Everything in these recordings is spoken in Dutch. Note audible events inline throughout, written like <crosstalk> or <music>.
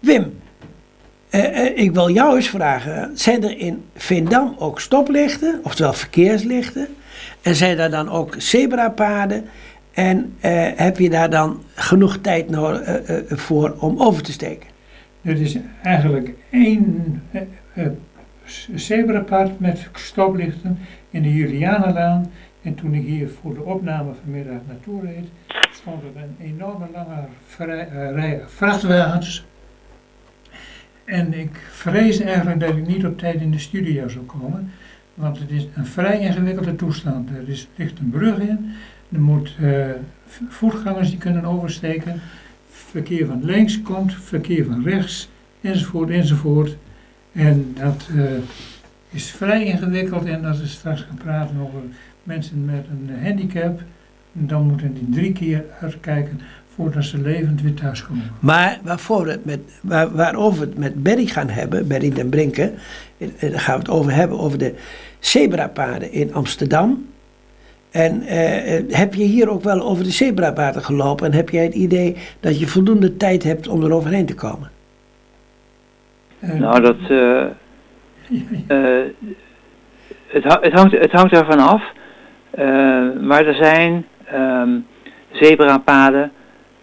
Wim, eh, eh, ik wil jou eens vragen, zijn er in Veendam ook stoplichten, oftewel verkeerslichten? En zijn daar dan ook zebrapaden? En eh, heb je daar dan genoeg tijd voor om over te steken? Er is eigenlijk één zebrapad met stoplichten in de Julianenlaan. En toen ik hier voor de opname vanmiddag naartoe reed, stond er een enorme lange vrij- rij vrachtwagens. En ik vrees eigenlijk dat ik niet op tijd in de studio zou komen. Want het is een vrij ingewikkelde toestand. Er is, ligt een brug in. Er moet v- voetgangers die kunnen oversteken. Verkeer van links komt, verkeer van rechts, enzovoort, enzovoort. En dat eh, is vrij ingewikkeld. En als we straks gaan praten over mensen met een handicap, dan moeten die drie keer uitkijken voordat ze levend weer thuiskomen. Maar waarvoor we het met, waar, waarover we het met Berry gaan hebben, Berry den Brinken, eh, eh, daar gaan we het over hebben, over de zebrapaden in Amsterdam. En eh, eh, heb je hier ook wel over de zebrapaden gelopen en heb jij het idee dat je voldoende tijd hebt om er overheen te komen? Nou, dat, <laughs> het, het, hangt, het hangt ervan af. Eh, maar er zijn ehm, zebrapaden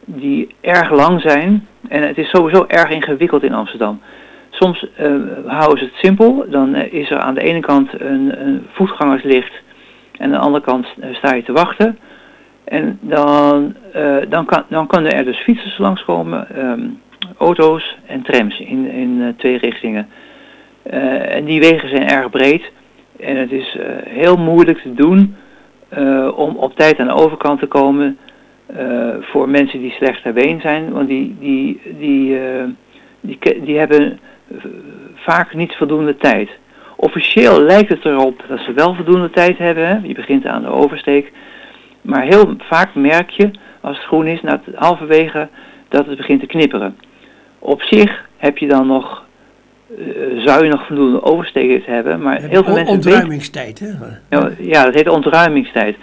die erg lang zijn. En het is sowieso erg ingewikkeld in Amsterdam. Soms eh, houden ze het simpel. Dan eh, is er aan de ene kant een, een voetgangerslicht. En aan de andere kant eh, sta je te wachten. En dan, dan, kan, dan kunnen er dus fietsers langskomen, ehm, auto's en trams in, in twee richtingen. En die wegen zijn erg breed. En het is heel moeilijk te doen om op tijd aan de overkant te komen voor mensen die slecht ter been zijn. Want die, die, die, eh, die, die hebben eh, vaak niet voldoende tijd. Officieel lijkt het erop dat ze wel voldoende tijd hebben. Hè? Je begint aan de oversteek. Maar heel vaak merk je, als het groen is, na het halverwege, dat het begint te knipperen. Op zich heb je dan nog, eh, zou je nog voldoende oversteken te hebben, maar heel veel mensen Ontruimingstijd, hè? ja, ja, dat heet ontruimingstijd.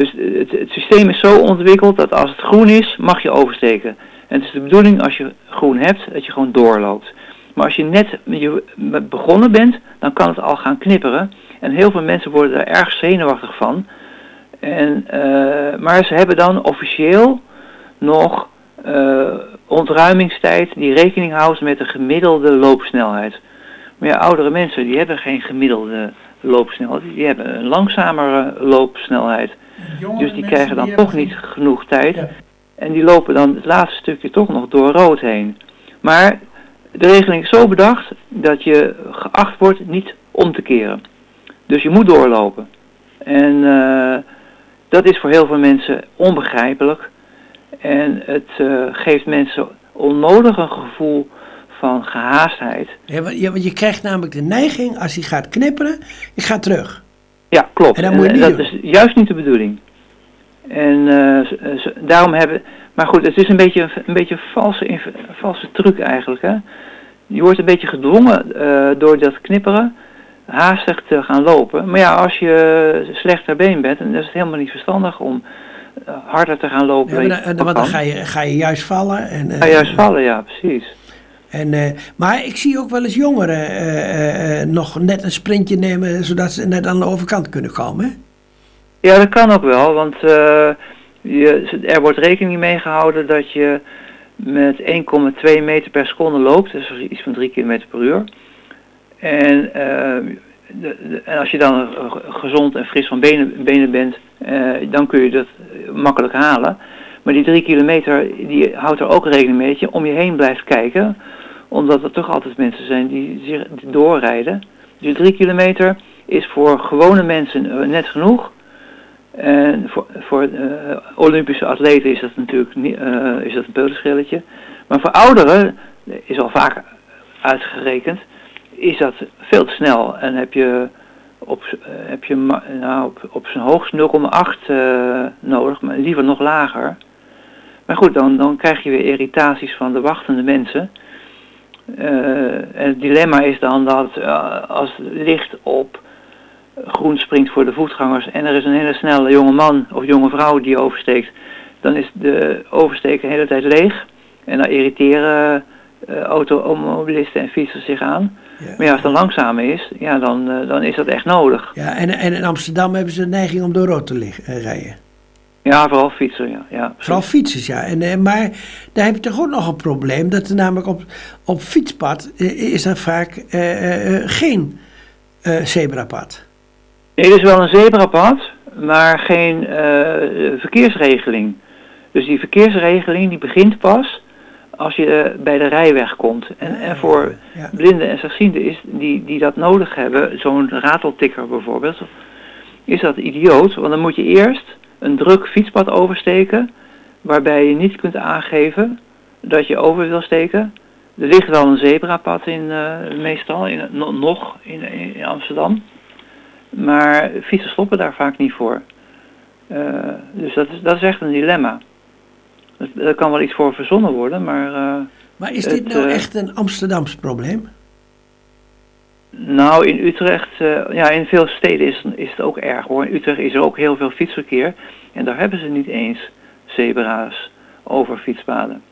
Dus het, systeem is zo ontwikkeld dat als het groen is, mag je oversteken. En het is de bedoeling als je groen hebt, dat je gewoon doorloopt. Maar als je net je begonnen bent, dan kan het al gaan knipperen. En heel veel mensen worden daar erg zenuwachtig van. En, eh, maar ze hebben dan officieel nog eh, ontruimingstijd die rekening houdt met de gemiddelde loopsnelheid. Maar ja, oudere mensen die hebben geen gemiddelde loopsnelheid. Die hebben een langzamere loopsnelheid. Dus die krijgen dan die toch hebben niet genoeg tijd. Ja. En die lopen dan het laatste stukje toch nog door rood heen. Maar de regeling is zo bedacht dat je geacht wordt niet om te keren. Dus je moet doorlopen. En eh, dat is voor heel veel mensen onbegrijpelijk. En het eh, geeft mensen onnodig een gevoel van gehaastheid. Ja, want je, want je krijgt namelijk de neiging, als hij gaat knipperen, ik ga terug. Ja, klopt. En dat moet je niet dat doen. is juist niet de bedoeling. En eh, z- daarom hebben... Maar goed, het is een beetje een beetje een valse, valse truc eigenlijk. Hè? Je wordt een beetje gedwongen eh, door dat knipperen haastig te gaan lopen. Maar ja, als je slecht ter been bent, dan is het helemaal niet verstandig om eh, harder te gaan lopen. Ja, dan je want dan ga je, ga je juist vallen. En, eh, Ga juist vallen, ja, precies. En, eh, maar ik zie ook wel eens jongeren eh, eh, nog net een sprintje nemen, zodat ze net aan de overkant kunnen komen. Ja, dat kan ook wel, want je, er wordt rekening mee gehouden dat je met 1,2 meter per seconde loopt, dus iets van 3 km per uur. En, en als je dan gezond en fris van benen, bent, dan kun je dat makkelijk halen. Maar die 3 kilometer, die houdt er ook rekening mee dat je om je heen blijft kijken, omdat er toch altijd mensen zijn die zich doorrijden. Dus 3 kilometer is voor gewone mensen eh, net genoeg. En voor, voor eh, Olympische atleten is dat natuurlijk niet, eh, is dat een peulenschilletje. Maar voor ouderen, is al vaak uitgerekend, is dat veel te snel. En heb je op, heb je nou, op, op zijn hoogst 0,8 eh, nodig, maar liever nog lager. Maar goed, dan, dan krijg je weer irritaties van de wachtende mensen. Eh, en het dilemma is dan dat eh, als het licht op groen springt voor de voetgangers en er is een hele snelle jonge man of jonge vrouw die oversteekt, dan is de oversteek de hele tijd leeg. En dan irriteren uh, automobilisten en fietsers zich aan. Ja. Maar ja, als het een langzame is, ja, dan, dan is dat echt nodig. Ja, en, en in Amsterdam hebben ze de neiging om door rood te liggen, rijden. Ja, vooral fietsen, ja. ja vooral fietsers, ja. En, uh, maar daar heb je toch ook nog een probleem. Dat er namelijk op, op fietspad is er vaak geen zebrapad. Nee, er is wel een zebrapad, maar geen verkeersregeling. Dus die verkeersregeling die begint pas als je bij de rijweg komt. En, en voor ja. blinden en slechtzienden is die, die dat nodig hebben, zo'n rateltikker bijvoorbeeld, is dat idioot. Want dan moet je eerst een druk fietspad oversteken, waarbij je niet kunt aangeven dat je over wil steken. Er ligt wel een zebrapad in, uh, meestal, in, nog in, in Amsterdam. Maar fietsers stoppen daar vaak niet voor. Uh, dus dat is, dat is echt een dilemma. Er kan wel iets voor verzonnen worden, maar... Uh, maar is dit het, nou echt een Amsterdams probleem? Nou, in Utrecht, uh, ja, in veel steden is, is het ook erg hoor. In Utrecht is er ook heel veel fietsverkeer. En daar hebben ze niet eens zebra's over fietspaden.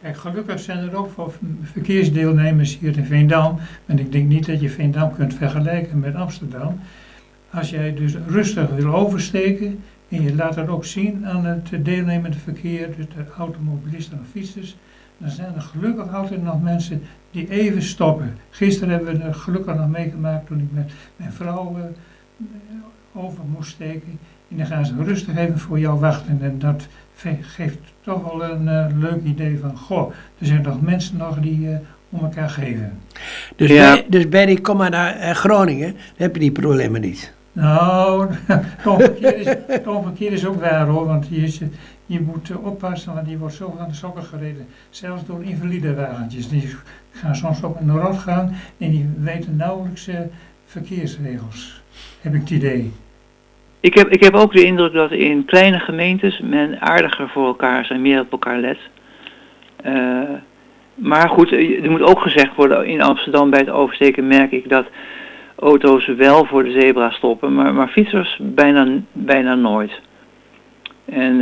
En gelukkig zijn er ook veel verkeersdeelnemers hier in Veendam. En ik denk niet dat je Veendam kunt vergelijken met Amsterdam. Als jij dus rustig wil oversteken en je laat dat ook zien aan het deelnemende verkeer, dus de automobilisten en fietsers, dan zijn er gelukkig altijd nog mensen die even stoppen. Gisteren hebben we er gelukkig nog meegemaakt toen ik met mijn vrouw uh, over moest steken. En dan gaan ze rustig even voor jou wachten. En dat geeft toch wel een uh, leuk idee van, goh, er zijn toch mensen nog die uh, om elkaar geven. Dus, Ja. bij, dus Berry, kom maar naar eh, Groningen, dan heb je die problemen niet. Nou, <laughs> het omgekeerde is, is ook waar hoor, want je, is, je moet uh, oppassen, want die wordt zo aan de sokken gereden. Zelfs door invalide wagentjes. Die gaan soms op een rot gaan en die weten nauwelijks uh, verkeersregels, heb ik het idee. Ik heb, ik heb ook de indruk dat in kleine gemeentes men aardiger voor elkaar is en meer op elkaar let. Uh, maar goed, er moet ook gezegd worden, in Amsterdam bij het oversteken merk ik dat auto's wel voor de zebra stoppen, maar, maar fietsers bijna, bijna nooit. En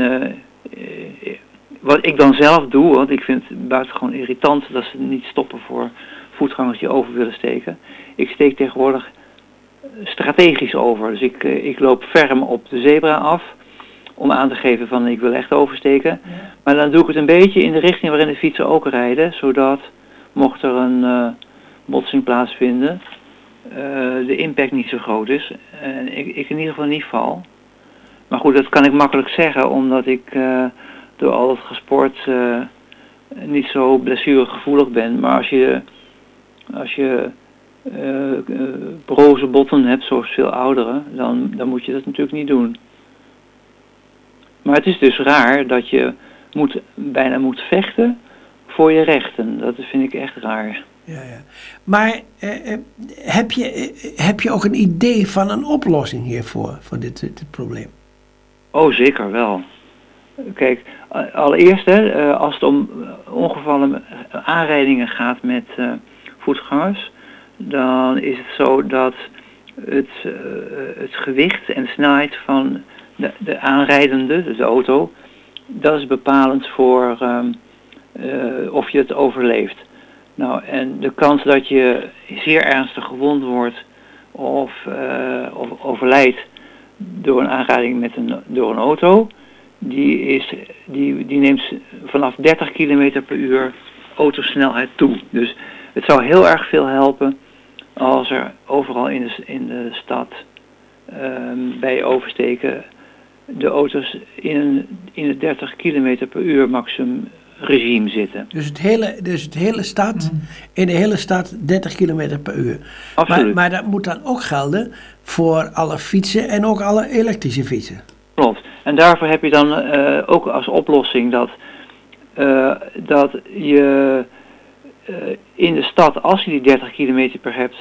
wat ik dan zelf doe, want ik vind het buitengewoon irritant dat ze niet stoppen voor voetgangers die over willen steken. Ik steek tegenwoordig strategisch over. Dus ik, uh, ik loop ferm op de zebra af om aan te geven van ik wil echt oversteken. Ja. Maar dan doe ik het een beetje in de richting waarin de fietsen ook rijden, zodat mocht er een uh, botsing plaatsvinden, uh, de impact niet zo groot is. En ik, ik in ieder geval niet val. Maar goed, dat kan ik makkelijk zeggen, omdat ik uh, door al het gesport uh, niet zo blessuregevoelig ben. Maar als je, als je uh, broze botten hebt, zoals veel ouderen, dan, dan moet je dat natuurlijk niet doen. Maar het is dus raar dat je moet, bijna moet vechten voor je rechten. Dat vind ik echt raar. Ja, ja. Maar eh, eh, heb, je, eh, heb je ook een idee van een oplossing hiervoor, voor dit, dit probleem? Oh, zeker wel. Kijk, allereerst, hè, als het om ongevallen aanrijdingen gaat met voetgangers, dan is het zo dat het, het gewicht en snelheid van de, de aanrijdende, dus de auto, dat is bepalend voor uh, of je het overleeft. Nou, en de kans dat je zeer ernstig gewond wordt of, of overlijdt door een aanrijding met een, door een auto, die, is, die, die neemt vanaf 30 km per uur autosnelheid toe. Dus het zou heel erg veel helpen als er overal in de, in de stad um, bij oversteken de auto's in, in het 30 km per uur maximum regime zitten. Dus het hele, dus het hele stad, mm. in de hele stad 30 km per uur. Absoluut. Maar, maar, dat moet dan ook gelden voor alle fietsen en ook alle elektrische fietsen. Klopt. En daarvoor heb je dan uh, ook als oplossing dat, uh, dat je uh, in de stad, als je die 30 km per, hebt,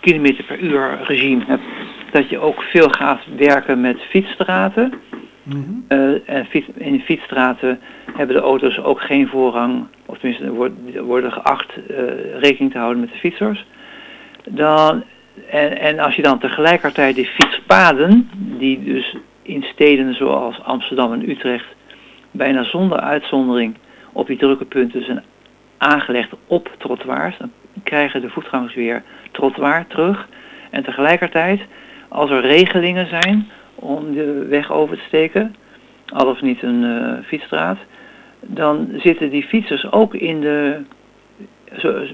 kilometer per uur regime hebt, dat je ook veel gaat werken met fietsstraten. -hmm. uh, en in fietsstraten hebben de auto's ook geen voorrang, of tenminste worden, worden geacht uh, rekening te houden met de fietsers. Dan, en, en als je dan tegelijkertijd de fietspaden, die dus in steden zoals Amsterdam en Utrecht bijna zonder uitzondering op die drukke punten zijn aangelegd op trottoirs. Dan krijgen de voetgangers weer trottoir terug. En tegelijkertijd, als er regelingen zijn om de weg over te steken, al of niet een uh, fietsstraat, dan zitten die fietsers ook in de, zo,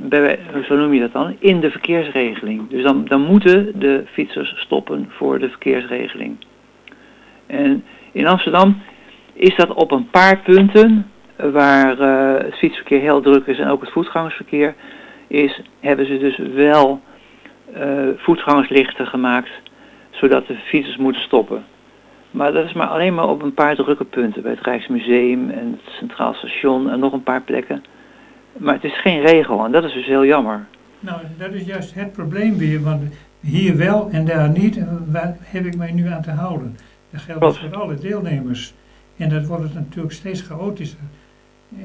zo, noem je dat dan, in de verkeersregeling. Dus dan, dan moeten de fietsers stoppen voor de verkeersregeling. En in Amsterdam is dat op een paar punten waar uh, het fietsverkeer heel druk is en ook het voetgangersverkeer is, hebben ze dus wel uh, voetgangerslichten gemaakt, zodat de fietsers moeten stoppen. Maar dat is maar alleen maar op een paar drukke punten, bij het Rijksmuseum en het Centraal Station en nog een paar plekken. Maar het is geen regel en dat is dus heel jammer. Nou, dat is juist het probleem weer, want hier wel en daar niet, waar heb ik mij nu aan te houden? Dat geldt dus voor alle deelnemers. En dat wordt het natuurlijk steeds chaotischer.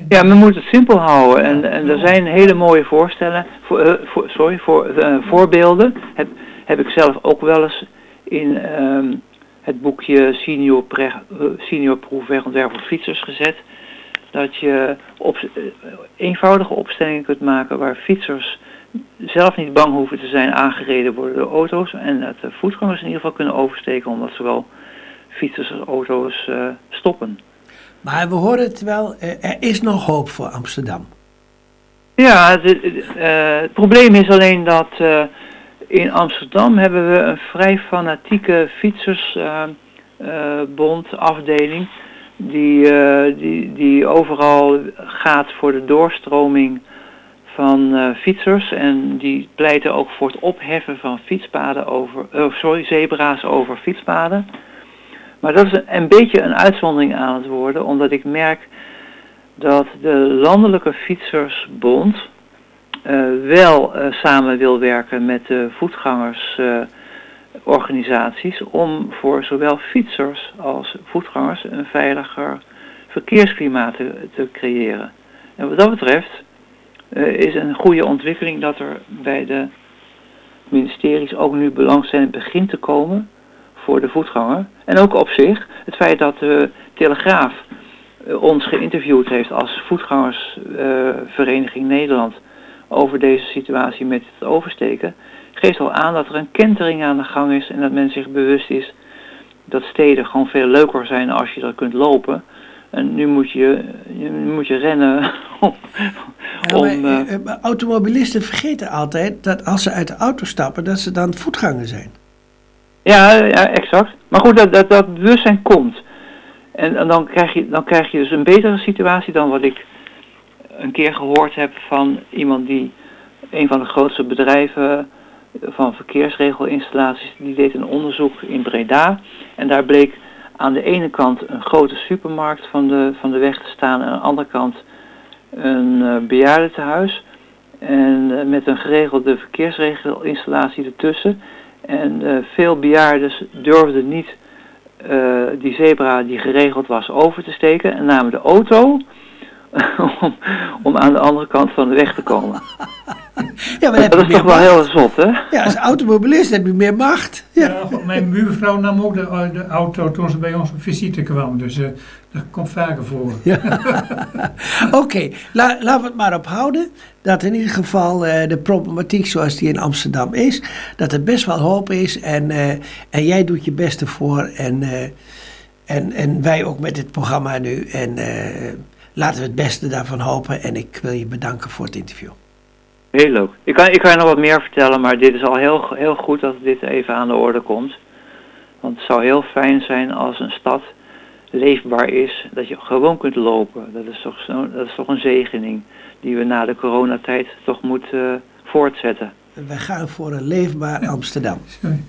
Ja, men moet het simpel houden. En, en er zijn hele mooie voorstellen, voor, uh, voor, sorry, voor, uh, voorbeelden. Heb, heb ik zelf ook wel eens in um, het boekje Senior, Pre, uh, Senior Proefontwerp voor Fietsers gezet. Dat je op, eenvoudige opstellingen kunt maken waar fietsers zelf niet bang hoeven te zijn aangereden worden door auto's. En dat de voetgangers in ieder geval kunnen oversteken omdat ze wel fietsers en auto's stoppen. Maar we horen het wel, er is nog hoop voor Amsterdam. Ja, het, het probleem is alleen dat in Amsterdam hebben we een vrij fanatieke fietsersbond, uh, afdeling, die, die, die overal gaat voor de doorstroming van fietsers en die pleiten ook voor het opheffen van fietspaden over, sorry, zebra's over fietspaden. Maar dat is een, beetje een uitzondering aan het worden, omdat ik merk dat de Landelijke Fietsersbond wel uh, samen wil werken met de voetgangersorganisaties om voor zowel fietsers als voetgangers een veiliger verkeersklimaat te, creëren. En wat dat betreft is een goede ontwikkeling dat er bij de ministeries ook nu belangstelling begint te komen voor de voetganger. En ook op zich het feit dat de Telegraaf ons geïnterviewd heeft als voetgangersvereniging Nederland over deze situatie met het oversteken, geeft al aan dat er een kentering aan de gang is en dat men zich bewust is dat steden gewoon veel leuker zijn als je er kunt lopen. En nu moet je, nu moet je rennen <laughs> om... Ja, om maar, uh, automobilisten vergeten altijd dat als ze uit de auto stappen, dat ze dan voetganger zijn. Ja, ja exact. Maar goed, dat, dat, dat bewustzijn komt. En, en, dan, krijg je, dan krijg je dus een betere situatie dan wat ik een keer gehoord heb van iemand die een van de grootste bedrijven van verkeersregelinstallaties, die deed een onderzoek in Breda. En daar bleek aan de ene kant een grote supermarkt van de, van de weg te staan en aan de andere kant een uh, bejaardentehuis. En uh, met een geregelde verkeersregelinstallatie ertussen. En uh, veel bejaarden durfden niet die zebra die geregeld was over te steken en namen de auto <laughs> om, om aan de andere kant van de weg te komen. <laughs> Ja, maar dat is toch wel heel zot, hè? Ja, als automobilist heb je meer macht. Ja. ja mijn buurvrouw nam ook de, de, auto toen ze bij ons op visite kwam, dus uh, dat komt vaker voor. <laughs> Ja. Oké, okay, La, laten we het maar op houden. Dat in ieder geval uh, de problematiek zoals die in Amsterdam is, dat er best wel hoop is en, uh, en jij doet je best ervoor en, en, en wij ook met dit programma nu. En laten we het beste daarvan hopen en ik wil je bedanken voor het interview. Heel leuk. Ik kan, ik kan je nog wat meer vertellen, maar dit is al heel, heel goed dat dit even aan de orde komt. Want het zou heel fijn zijn als een stad leefbaar is, dat je gewoon kunt lopen. Dat is toch, zo, dat is toch een zegening die we na de coronatijd toch moeten uh, voortzetten. We gaan voor een leefbaar Amsterdam. Sorry.